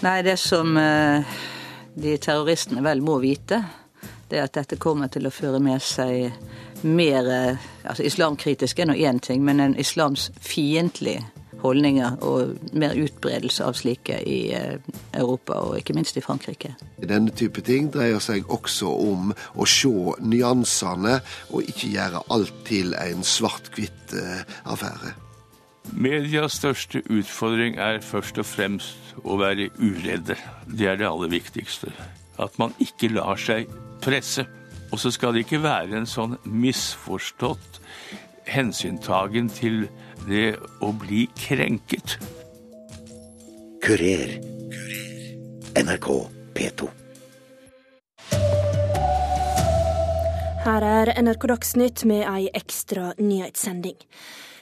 Nei, det som eh, de terroristene vel må vite, det er at dette kommer til å føre med seg mer eh, altså Islamkritisk er nå én ting, men en islamsfiendtlig holdninger og mer utbredelse av slike i eh, Europa, og ikke minst i Frankrike. Denne type ting dreier seg også om å se nyansene, og ikke gjøre alt til en svart-hvitt-affære. Medias største utfordring er først og fremst å være uredde. Det er det aller viktigste. At man ikke lar seg presse. Og så skal det ikke være en sånn misforstått hensyntagen til det å bli krenket. Kurer. NRK P2. Her er NRK Dagsnytt med ei ekstra nyhetssending.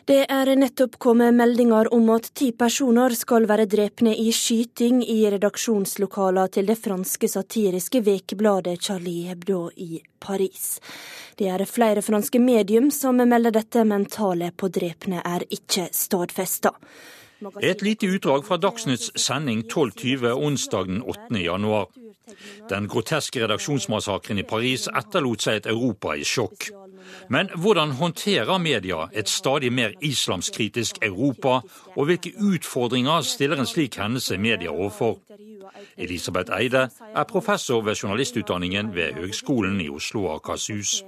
Det er nettopp kommet meldinger om at ti personer skal være drepne i skyting i redaksjonslokaler til det franske satiriske vekebladet Charlie Hebdo i Paris. Det er flere franske medium som melder dette, men tallet på drepne er ikke stadfesta. Et lite utdrag fra Dagsnytts sending 12.20 onsdag den 8. januar. Den groteske redaksjonsmassakren i Paris etterlot seg et Europa i sjokk. Men hvordan håndterer media et stadig mer islamskritisk Europa, og hvilke utfordringer stiller en slik hendelse media overfor? Elisabeth Eide er professor ved journalistutdanningen ved Høgskolen i Oslo og Akershus.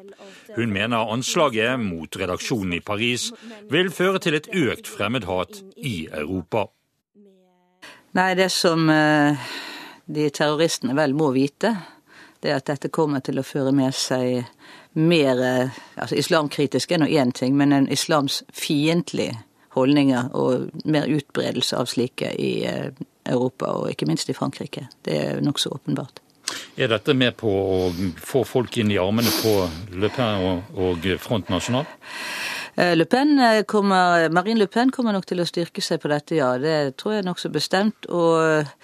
Hun mener anslaget mot redaksjonen i Paris vil føre til et økt fremmedhat i Europa. Nei, det som eh, de terroristene vel må vite, det er at dette kommer til å føre med seg mer eh, altså Islamkritisk er nå én ting, men en islamsfiendtlig holdninger og mer utbredelse av slike i eh, Europa, og ikke minst i Frankrike. Det er nokså åpenbart. Er dette med på å få folk inn i armene på Le Pen og Front National? Eh, Le Pen kommer, Marine Le Pen kommer nok til å styrke seg på dette, ja. Det tror jeg nokså bestemt. Og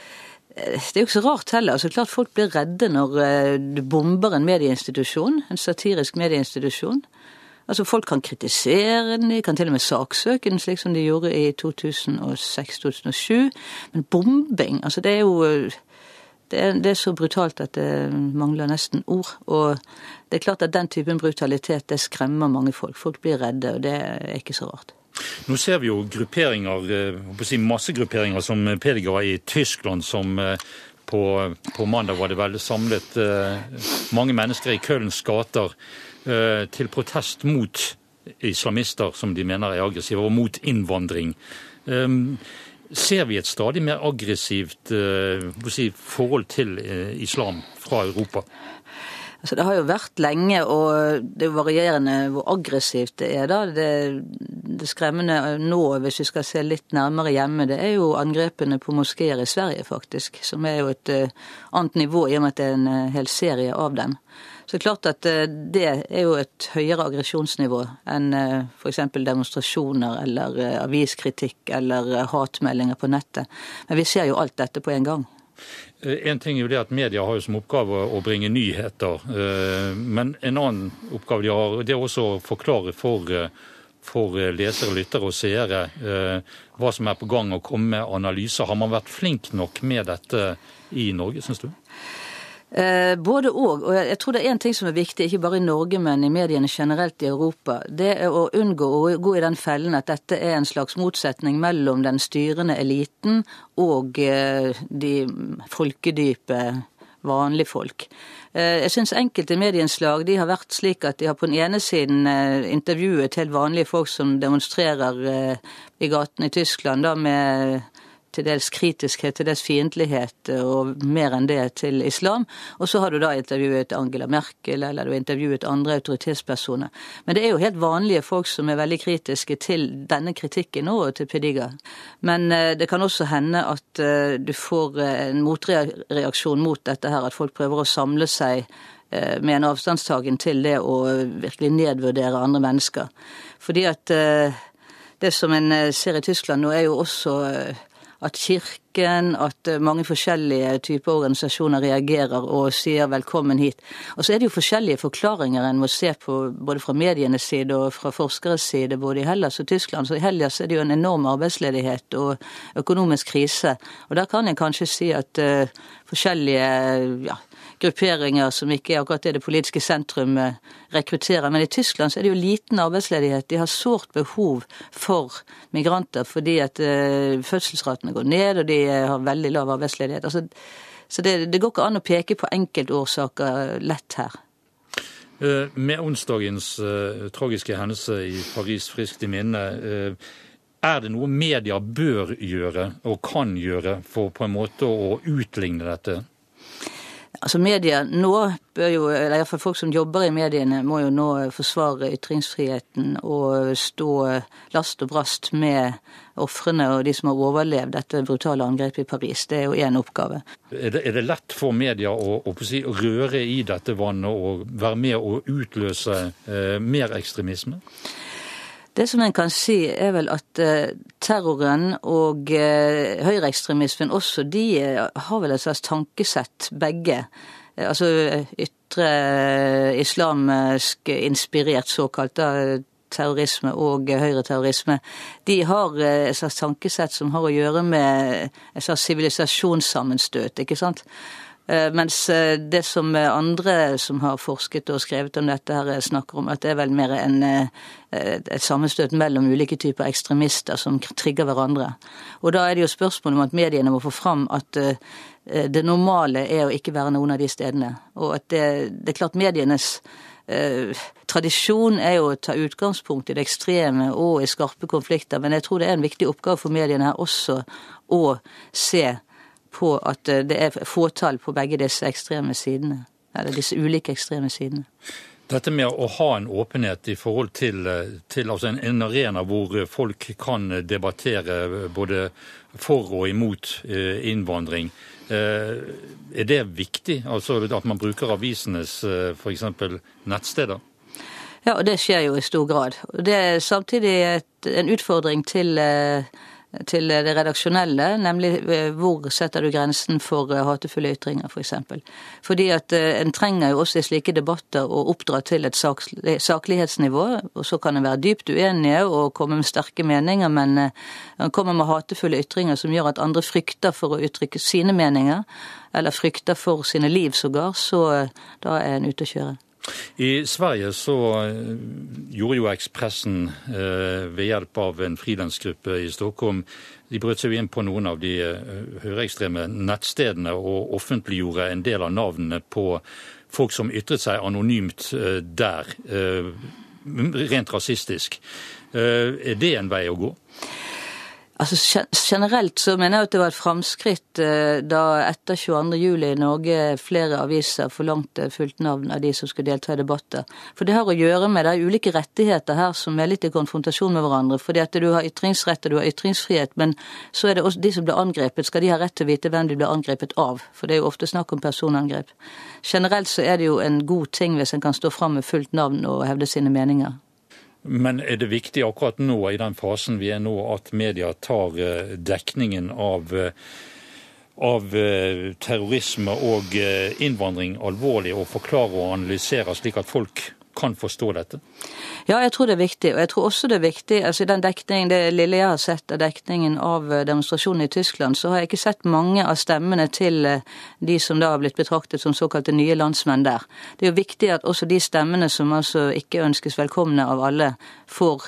det er jo ikke så rart heller. altså Klart folk blir redde når du bomber en medieinstitusjon, en satirisk medieinstitusjon. Altså Folk kan kritisere den, de kan til og med saksøke den, slik som de gjorde i 2006-2007. Men bombing, altså det er jo det er, det er, så brutalt at det mangler nesten ord. Og det er klart at den typen brutalitet det skremmer mange folk. Folk blir redde, og det er ikke så rart. Nå ser vi jo grupperinger, si massegrupperinger som Pediger var i Tyskland, som på, på mandag var det veldig samlet mange mennesker i Kølens gater til protest mot islamister som de mener er aggressive, og mot innvandring. Ser vi et stadig mer aggressivt si, forhold til islam fra Europa? Altså, det har jo vært lenge, og det er varierende hvor aggressivt det er. da. Det, det, skremmende nå, hvis vi skal se litt nærmere hjemme, det er jo angrepene på moskeer i Sverige, faktisk. Som er jo et annet nivå, i og med at det er en hel serie av dem. Så det er klart at det er jo et høyere aggresjonsnivå enn f.eks. demonstrasjoner eller aviskritikk eller hatmeldinger på nettet. Men vi ser jo alt dette på en gang. En ting er jo det at Media har jo som oppgave å bringe nyheter. Men en annen oppgave de har, det er også å forklare for, for lesere, lyttere og seere hva som er på gang, og komme med analyser. Har man vært flink nok med dette i Norge, syns du? Både òg. Og jeg tror det er én ting som er viktig, ikke bare i Norge, men i mediene generelt i Europa. Det er å unngå å gå i den fellen at dette er en slags motsetning mellom den styrende eliten og de folkedype vanlige folk. Jeg syns enkelte medieinnslag de har vært slik at de har på den ene siden intervjuet helt vanlige folk som demonstrerer i gatene i Tyskland da med til dels kritiskhet, til dels fiendtlighet og mer enn det til islam. Og så har du da intervjuet Angela Merkel, eller du har intervjuet andre autoritetspersoner. Men det er jo helt vanlige folk som er veldig kritiske til denne kritikken og til Pediga. Men det kan også hende at du får en motreaksjon mot dette her, at folk prøver å samle seg med en avstandstagen til det å virkelig nedvurdere andre mennesker. Fordi at det som en ser i Tyskland nå, er jo også at Kirken, at eh, mange forskjellige typer organisasjoner reagerer og sier 'velkommen hit'. Og så er det jo forskjellige forklaringer en må se på både fra medienes side og fra forskeres side, både i Hellas og Tyskland. Så i Hellas er det jo en enorm arbeidsledighet og økonomisk krise. Og der kan en kanskje si at uh, forskjellige ja, grupperinger som ikke er akkurat det det politiske sentrum rekrutterer. Men i Tyskland så er det jo liten arbeidsledighet. De har sårt behov for migranter fordi at uh, fødselsratene går ned, og de har veldig lav arbeidsledighet. Altså, så det, det går ikke an å peke på enkeltårsaker lett her. Eh, med onsdagens uh, tragiske hendelse i Paris friskt i minne, uh, er det noe media bør gjøre og kan gjøre for på en måte å utligne dette? Altså Media nå bør jo, eller iallfall folk som jobber i mediene, må jo nå forsvare ytringsfriheten og stå last og brast med ofrene og de som har overlevd dette brutale angrepet i Paris. Det er jo én oppgave. Er det, er det, lett for media å, å å, røre i dette vannet og være med å utløse eh, mer ekstremisme? Det som en kan si, er vel at uh, terroren og uh, høyreekstremismen også, de uh, har vel et slags tankesett, begge. altså ytre islamsk inspirert såkalt da, terrorisme og høyreterrorisme. De har et slags tankesett som har å gjøre med et slags sivilisasjonssammenstøt, ikke sant. Eh, mens eh, det som andre som har forsket og skrevet om dette, her snakker om, at det er vel mer en, eh, et sammenstøt mellom ulike typer ekstremister som trigger hverandre. Og da er det jo spørsmålet om at mediene må få fram at det normale er å ikke være noen av de stedene. Og at det, det er klart medienes eh, tradisjon er jo å ta utgangspunkt i det ekstreme og i skarpe konflikter, men jeg tror det er en viktig oppgave for mediene her også å se på at eh, det er fåtall på begge disse ekstreme sidene. Eller disse ulike ekstreme sidene. Dette med å ha en åpenhet i forhold til, eh, til altså en, en, arena hvor folk kan debattere både for og imot eh, innvandring, er det viktig? Altså at man bruker avisenes f.eks. nettsteder? Ja, og det skjer jo i stor grad. Det er samtidig et, en utfordring til til det redaksjonelle, nemlig eh, hvor setter du grensen for eh, hatefulle ytringer, f.eks. For eksempel. Fordi at eh, en trenger jo også i slike debatter å oppdra til et saklighetsnivå, og så kan en være dypt uenige og komme med sterke meninger, men en kommer med hatefulle ytringer som gjør at andre frykter for å uttrykke sine meninger, eller frykter for sine liv sågar, så da er en ute å kjøre. I Sverige så eh, gjorde jo Ekspressen eh, ved hjelp av en frilansgruppe i Stockholm de brøt seg inn på noen av de eh, høyreekstreme nettstedene og offentliggjorde en del av navnene på folk som ytret seg anonymt der, rent rasistisk. Er det en vei å gå? Altså Generelt så mener jeg at det var et framskritt eh, da etter 22.07. i Norge flere aviser forlangte fullt navn av de som skulle delta i debatter. For det har å gjøre med det er ulike rettigheter her som er litt i konfrontasjon med hverandre. Fordi at du har ytringsrett og du har ytringsfrihet, men så er det også de som blir angrepet, skal de ha rett til å vite hvem de blir angrepet av. For det er jo ofte snakk om personangrep. Generelt så er det jo en god ting hvis en kan stå fram med fullt navn og hevde sine meninger. Men er det viktig akkurat nå, i den fasen vi er nå, at media tar eh, dekningen av, eh, av eh, terrorisme og innvandring alvorlig og forklarer og analyserer, slik at folk kan forstå dette? Ja, jeg tror det er viktig. Og jeg tror også det er viktig altså den dekningen, Det lille jeg har sett av dekningen av eh, demonstrasjonen i Tyskland, så har jeg ikke sett mange av stemmene til eh, de som da har blitt betraktet som såkalte nye landsmenn der. Det er jo viktig at også de stemmene som altså ikke ønskes velkomne av alle, får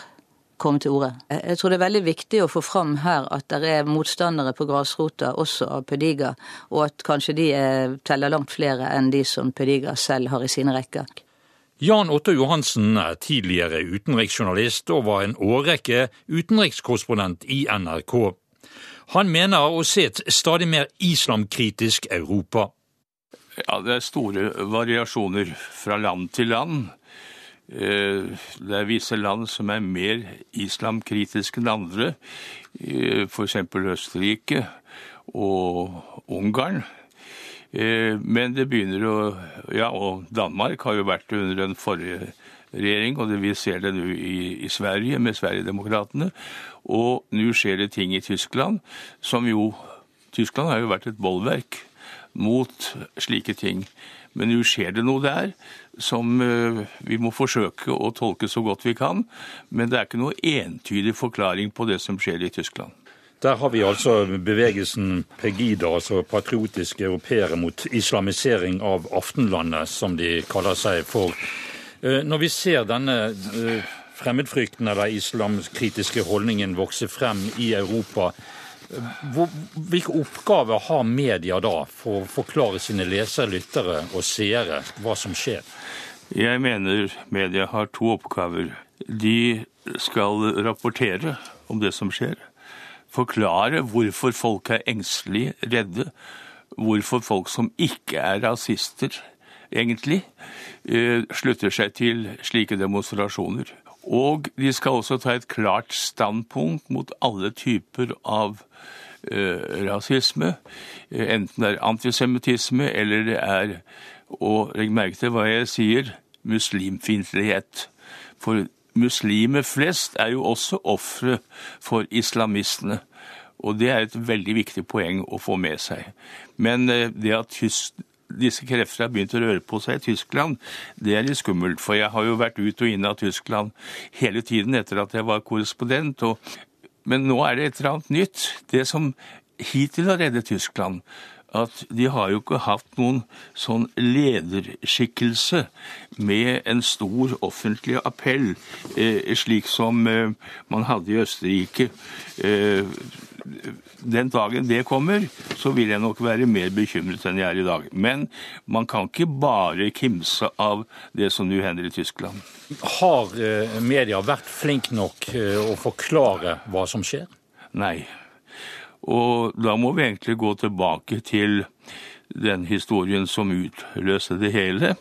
komme til orde. Jeg tror det er veldig viktig å få fram her at det er motstandere på grasrota også av Pediga, og at kanskje de teller langt flere enn de som Pediga selv har i sine rekker. Jan Otto Johansen er tidligere utenriksjournalist og var en årrekke utenrikskorrespondent i NRK. Han mener å se et stadig mer islamkritisk Europa. Ja, Det er store variasjoner fra land til land. Eh, det er visse land som er mer islamkritiske enn andre, eh, f.eks. Østerrike og Ungarn. Men det begynner å Ja, og Danmark har jo vært under den forrige regjering, og det, vi ser det nå i, i Sverige med Sverigedemokraterna. Og nå skjer det ting i Tyskland som jo Tyskland har jo vært et bollverk mot slike ting. Men nå skjer det noe der som eh, vi må forsøke å tolke så godt vi kan. Men det er ikke noe entydig forklaring på det som skjer i Tyskland. Der har vi altså bevegelsen Pegida, altså patriotiske europeere mot islamisering av Aftenlandet, som de kaller seg for. Eh, når vi ser denne eh, fremmedfrykten eller islamkritiske holdningen vokse frem i Europa, eh, hvilke oppgaver har media da for å forklare sine lesere, lyttere og seere hva som skjer? Jeg mener media har to oppgaver. De skal rapportere om det som skjer. Forklare hvorfor folk er engstelige, redde. Hvorfor folk som ikke er rasister, egentlig, eh, slutter seg til slike demonstrasjoner. Og de skal også ta et klart standpunkt mot alle typer av eh, rasisme, eh, enten det er antisemittisme eller det er, og legg merke til hva jeg sier, muslimfiendtlighet. For muslimer flest er jo også ofre for islamistene. Og det er et veldig viktig poeng å få med seg. Men det at disse krefter har begynt å røre på seg i Tyskland, det er litt skummelt. For jeg har jo vært ut og inn av Tyskland hele tiden etter at jeg var korrespondent. Og, men nå er det et eller annet nytt. Det som hittil har reddet Tyskland, at de har jo ikke hatt noen sånn lederskikkelse med en stor offentlig appell, eh, slik som eh, man hadde i Østerrike. Eh, den dagen det kommer, så vil jeg nok være mer bekymret enn jeg er i dag. Men man kan ikke bare kimse av det som nå hender i Tyskland. Har eh, media vært flink nok eh, å forklare hva som skjer? Nei. Og da må vi egentlig gå tilbake til den historien som utløste det hele,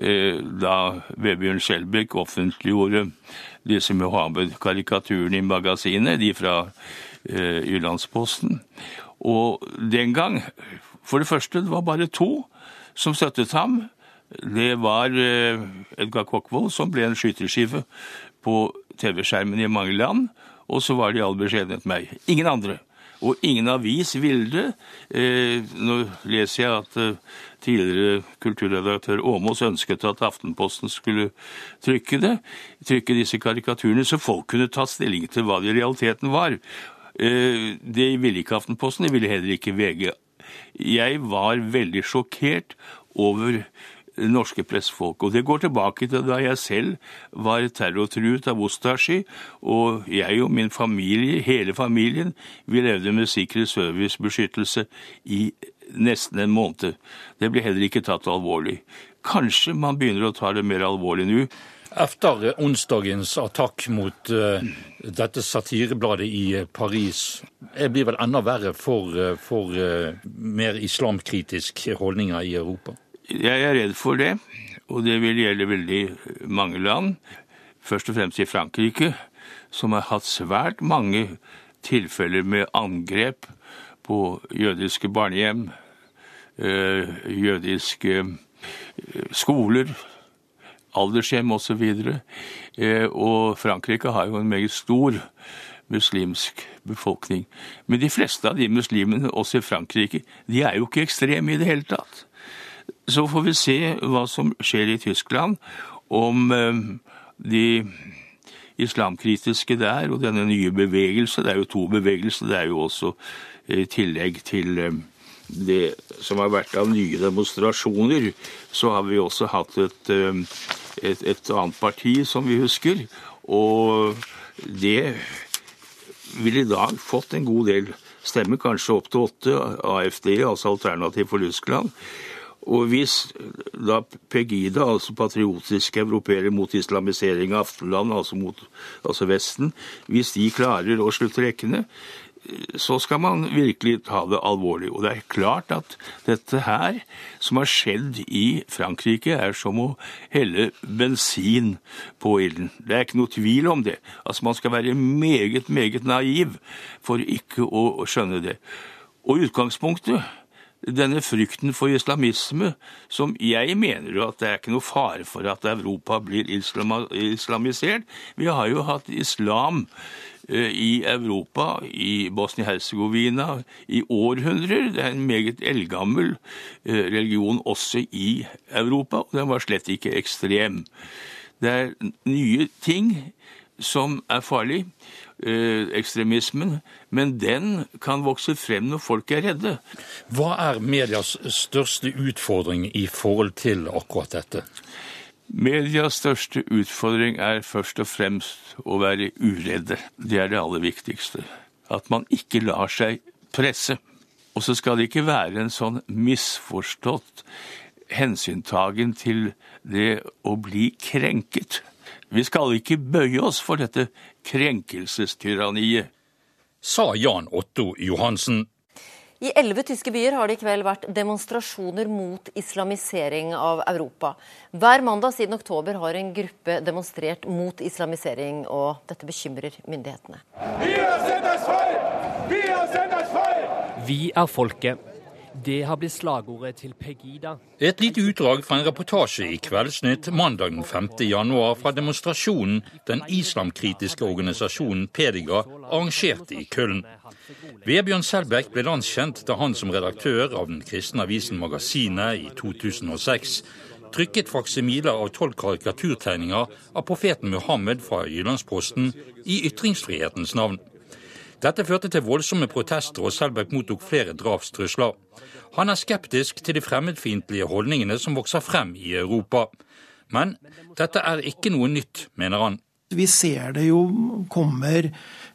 eh, da Vebjørn Skjelbæk offentliggjorde disse Mohammed-karikaturene i magasinet, de fra Eh, Jyllandsposten. Og den gang, for det første, det var bare to som støttet ham. Det var eh, Edgar Kokkvold, som ble en skyteskive på TV-skjermen i mange land. Og så var det i all beskjedenhet meg. Ingen andre. Og ingen avis ville det. Eh, nå leser jeg at tidligere kulturredaktør Aamodt ønsket at Aftenposten skulle trykke det, trykke disse karikaturene, så folk kunne ta stilling til hva det i realiteten var. Eh, det ville ikke Aftenposten, det ville heller ikke VG. Jeg var veldig sjokkert over norske pressefolk. Og det går tilbake til da jeg selv var terrortruet av Ostashi, og jeg og min familie, hele familien, vi levde med Secret Service-beskyttelse i nesten en måned. Det ble heller ikke tatt alvorlig. Kanskje man begynner å ta det mer alvorlig nå. Etter onsdagens attakk mot uh, dette satirebladet i eh, Paris, det blir vel enda verre for, uh, for uh, mer islamkritiske holdninger i Europa? Jeg er redd for det, og det vil gjelde veldig mange land. Først og fremst i Frankrike, som har hatt svært mange tilfeller med angrep på jødiske barnehjem, jødiske skoler, aldershjem osv. Eh, og Frankrike har jo en meget stor muslimsk befolkning. Men de fleste av de muslimene, også i Frankrike, de er jo ikke ekstreme i det hele tatt. Så får vi se hva som skjer i Tyskland, om eh, de islamkritiske der og denne nye bevegelse. Det er jo to bevegelser. Det er jo også i tillegg til eh, det som har vært av nye demonstrasjoner, så har vi også hatt et, eh, et, et annet parti, som vi husker. Og det vil i dag fått en god del stemmer, kanskje opp til åtte, AFD, altså Alternativ for Tyskland. Og hvis da Pegida, altså patriotiske europeere mot islamisering av Aftenland, altså mot altså Vesten, hvis de klarer å slutte rekkene, så skal man virkelig ta det alvorlig. Og det er klart at dette her, som har skjedd i Frankrike, er som å helle bensin på ilden. Det er ikke noe tvil om det. Altså Man skal være meget, meget naiv for ikke å skjønne det. Og utgangspunktet denne frykten for islamisme, som jeg mener jo at det er ikke noe fare for at Europa blir islamisert. Vi har jo hatt islam eh, i Europa, i Bosnia-Hercegovina, i århundrer. Det er en meget eldgammel eh, religion også i Europa, og den var slett ikke ekstrem. Det er nye ting som er farlig. Eh, ekstremismen, men den kan vokse frem når folk er redde. Hva er medias største utfordring i forhold til akkurat dette? Medias største utfordring er først og fremst å være uredde. Det er det aller viktigste. At man ikke lar seg presse. Og så skal det ikke være en sånn misforstått hensyntagen til det å bli krenket. Vi skal ikke bøye oss for dette krenkelsestyranniet. Sa Jan Otto Johansen. I elleve tyske byer har det i kveld vært demonstrasjoner mot islamisering av Europa. Hver mandag siden oktober har en gruppe demonstrert mot islamisering, og dette bekymrer myndighetene. Vi er folket. Det har blitt slagordet til Pegida. Et lite utdrag fra en reportasje i Kveldsnytt mandag den 5. januar fra demonstrasjonen den islamkritiske organisasjonen Pediga arrangerte i Köln. Vebjørn Selbekk ble landskjent da han som redaktør av den kristne avisen Magasinet i 2006 trykket faksimiler av tolv karikaturtegninger av profeten Muhammed fra Jyllandsposten i ytringsfrihetens navn. Dette førte til voldsomme protester, og Selbekk mottok flere drapstrusler. Han er skeptisk til de fremmedfiendtlige holdningene som vokser frem i Europa. Men dette er ikke noe nytt, mener han. Vi ser det jo kommer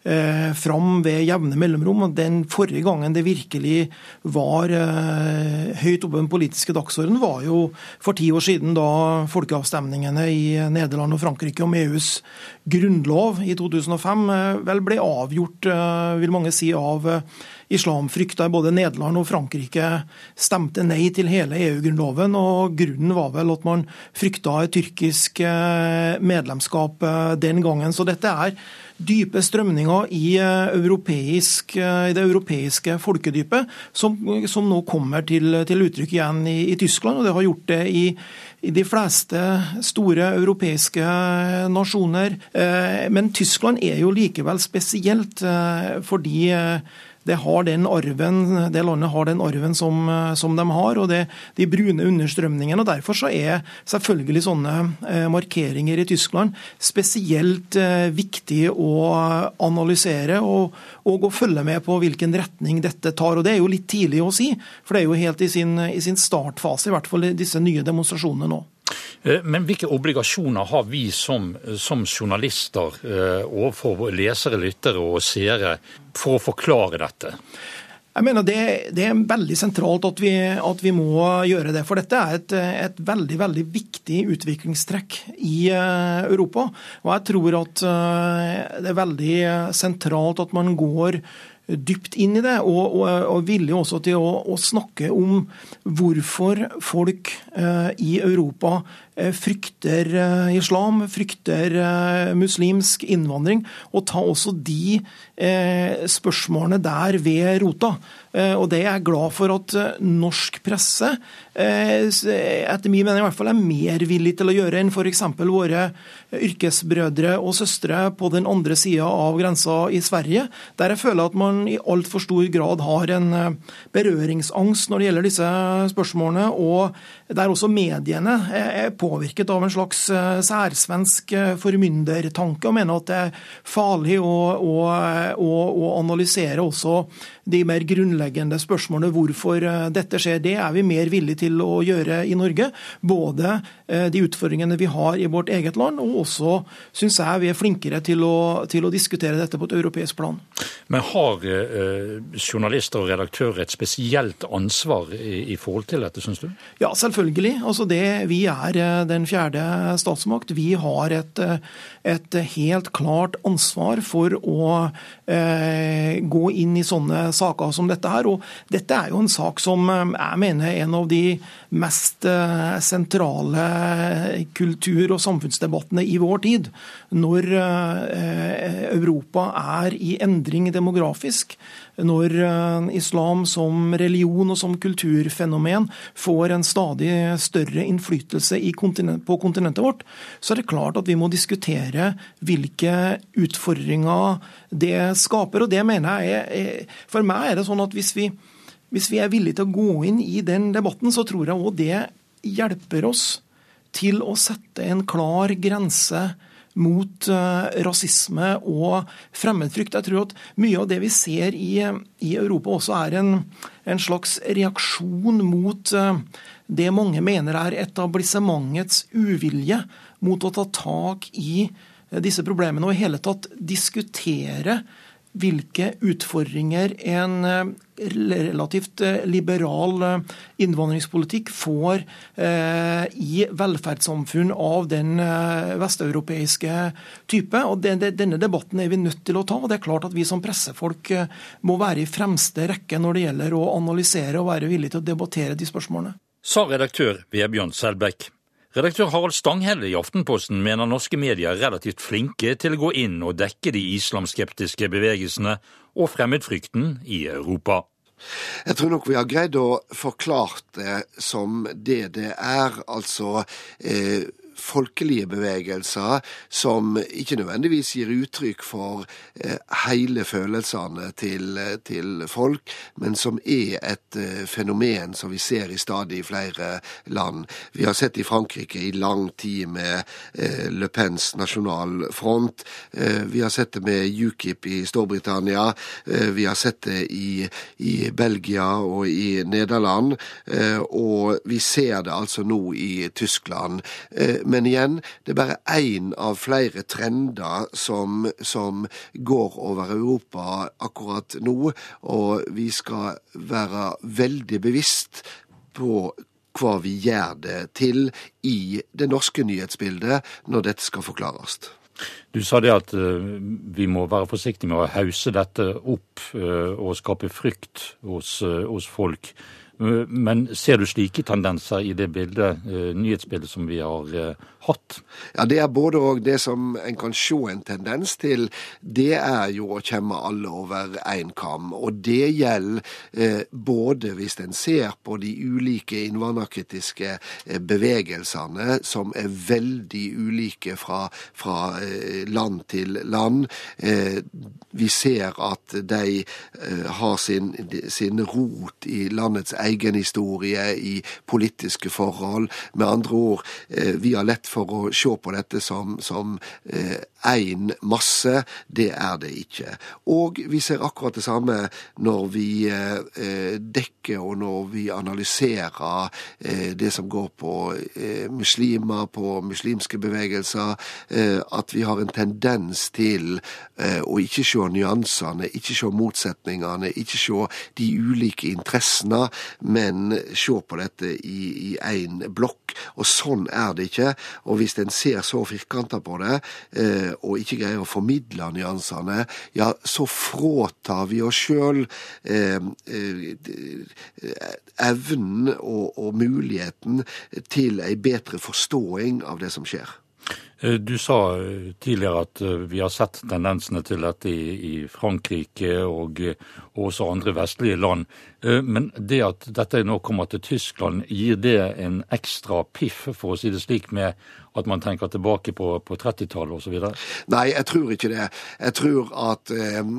eh, fram ved jevne mellomrom. og Den forrige gangen det virkelig var eh, høyt oppe den politiske dagsordenen, var jo for ti år siden, da folkeavstemningene i Nederland og Frankrike om EUs grunnlov i 2005 eh, vel ble avgjort, eh, vil mange si, av eh, islamfrykt, der både Nederland og Frankrike stemte nei til hele EU-grunnloven. og Grunnen var vel at man frykta et tyrkisk eh, medlemskap den gangen. Så dette er dype strømninger i, eh, europeisk, i det europeiske folkedypet, som, som nå kommer til, til uttrykk igjen i, i, Tyskland. og Det har gjort det i, i de fleste store europeiske nasjoner. Men Tyskland er jo likevel spesielt fordi det, arven, det, landet har den arven som, som de har, og det, de brune understrømningene. og Derfor så er selvfølgelig sånne eh, markeringer i Tyskland spesielt eh, viktig å analysere og, og, å følge med på hvilken retning dette tar. og Det er jo litt tidlig å si, for det er jo helt i sin, i sin startfase, i hvert fall disse nye demonstrasjonene nå. Eh, men hvilke obligasjoner har vi som, som journalister eh, overfor lesere, lyttere og seere for å forklare dette? Jeg mener det, det, er veldig sentralt at vi, at vi, må gjøre det. For dette er et, et, veldig veldig viktig utviklingstrekk i eh, Europa. Og jeg tror at det er veldig sentralt at man går dypt inn i det, og, og, og villig også til å, å, snakke om hvorfor folk eh, i Europa frykter eh, islam, frykter eh, muslimsk innvandring, og ta også de eh, spørsmålene der ved rota. Eh, og det er jeg glad for at norsk presse etter min mening i hvert fall er mer villig til å gjøre enn f.eks. våre yrkesbrødre og -søstre på den andre sida av grensa i Sverige, der jeg føler at man i altfor stor grad har en berøringsangst når det gjelder disse spørsmålene, og der også mediene er påvirket av en slags særsvensk formyndertanke og mener at det er farlig å, å, å, å analysere også de mer grunnleggende spørsmålene hvorfor dette skjer. Det er vi mer villige til å gjøre i Norge. Både eh, de utfordringene vi har i vårt eget land, og også syns jeg vi er flinkere til å, til å, diskutere dette på et europeisk plan. Men har eh, journalister og redaktører et spesielt ansvar i, i forhold til dette, syns du? Ja, selvfølgelig. Altså det, vi er eh, den fjerde statsmakt. Vi har et, eh, et helt klart ansvar for å eh, gå inn i sånne saker som dette her. Og dette er jo en sak som jeg mener er en av de mest eh, sentrale kultur- og samfunnsdebattene i vår tid. Når eh, Europa er i endring demografisk, når eh, islam som religion og som kulturfenomen får en stadig større innflytelse kontinent, på kontinentet vårt, så er det klart at vi må diskutere hvilke utfordringer det skaper. Og det mener jeg er, For meg er det sånn at hvis vi, hvis vi er villige til å gå inn i den debatten, så tror jeg òg det hjelper oss til å sette en klar grense mot uh, rasisme og fremmedfrykt. Jeg tror at mye av det vi ser i, i Europa også er en, en slags reaksjon mot uh, det mange mener er etablissementets uvilje mot å ta tak i uh, disse problemene og i hele tatt diskutere hvilke utfordringer en eh, relativt eh, liberal eh, innvandringspolitikk får i velferdssamfunn av den vesteuropeiske type. Og Denne debatten er vi nødt til å ta. og det er klart at Vi som pressefolk må være i fremste rekke når det gjelder å analysere og være villige til å debattere de spørsmålene. Sa redaktør Vebjørn Selbekk. Redaktør Harald Stanghelle i Aftenposten mener norske medier er relativt flinke til å gå inn og dekke de islamskeptiske bevegelsene og fremmedfrykten i Europa. Jeg tror nok vi har greid å forklare det som det det er. Altså eh, folkelige bevegelser som ikke nødvendigvis gir uttrykk for eh, hele følelsene til, til, folk, men som er et eh, fenomen som vi ser i stadig flere land. Vi har sett i Frankrike i lang tid med eh, Le Pens nasjonalfront. Vi har sett det med UKIP i Storbritannia. Vi har sett det i, i Belgia og i Nederland. Og vi ser det altså nå i Tyskland. Men igjen, det er bare én av flere trender som, som går over Europa akkurat nå. Og vi skal være veldig bevisst på hva vi gjør det til i det norske nyhetsbildet når dette skal forklares. Du sa det at uh, vi må være forsiktige med å hause dette opp uh, og skape frykt hos, uh, hos folk. Men ser du slike tendenser i det bildet, nyhetsbildet som vi har hatt? Ja, Det er både og. Det som en kan se en tendens til, det er jo å kjemme alle over én kam. Og det gjelder eh, både hvis en ser på de ulike innvandrerkritiske eh, bevegelsene, som er veldig ulike fra, fra eh, land til land. Eh, vi ser at de eh, har sin, sin rot i landets egen historie, i politiske forhold. Med andre ord, eh, vi har lett for å se på dette som, som én eh, masse. Det er det ikke. Og vi ser akkurat det samme når vi eh, dekker og når vi analyserer eh, det som går på eh, muslimer, på muslimske bevegelser, eh, at vi har en tendens til eh, å ikke se nyansene, ikke se motsetningene, ikke se de ulike interessene, men se på dette i én blokk. Og sånn er det ikke. Og hvis en ser så firkanta på det, eh, og ikke greier å formidle nyansene, ja, så fråtar vi oss sjøl eh, eh, evnen og, og muligheten til ei bedre forståing av det som skjer. Eh, du sa eh, tidligere at eh, vi har sett tendensene til dette i, Frankrike og også andre vestlige land. Men det at dette nå kommer til Tyskland, gir det en ekstra piff, for å si det slik, med at man tenker tilbake på, på 30-tallet osv.? Nei, jeg tror ikke det. Jeg tror at øh,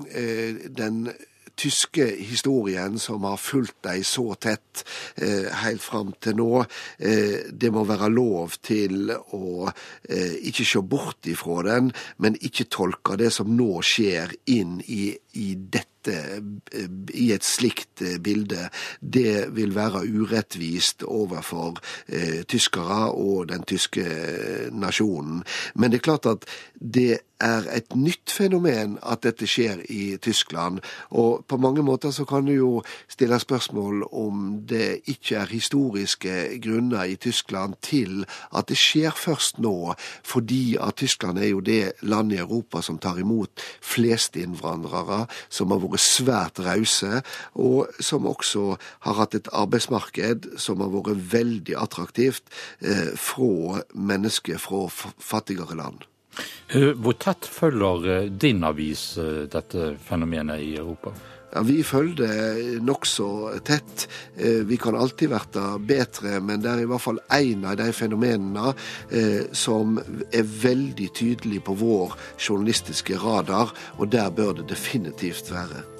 den tyske historien som har fulgt deg så tett eh, helt fram til nå. Eh, det må være lov til å eh, ikke se bort ifra den, men ikke tolke det som nå skjer, inn i, i dette Eh, i et slikt eh, bilde, det vil være urettvist overfor eh, tyskere og den tyske eh, nasjonen. Men det er klart at det er et nytt fenomen at dette skjer i Tyskland. Og på mange måter så kan du jo stille spørsmål om det ikke er historiske grunner i Tyskland til at det skjer først nå, fordi at Tyskland er jo det landet i Europa som tar imot flest innvandrere, som har vært vært svært rause, og som også har hatt et arbeidsmarked som har vært veldig attraktivt eh, fra mennesker fra fattigere land. Eh, hvor tett følger eh, din avis dette fenomenet i Europa? Ja, Vi følger det nokså tett. Eh, vi kan alltid bli bedre, men det er i hvert fall én av de fenomenene eh, som er veldig tydelig på vår journalistiske radar, og der bør det definitivt være.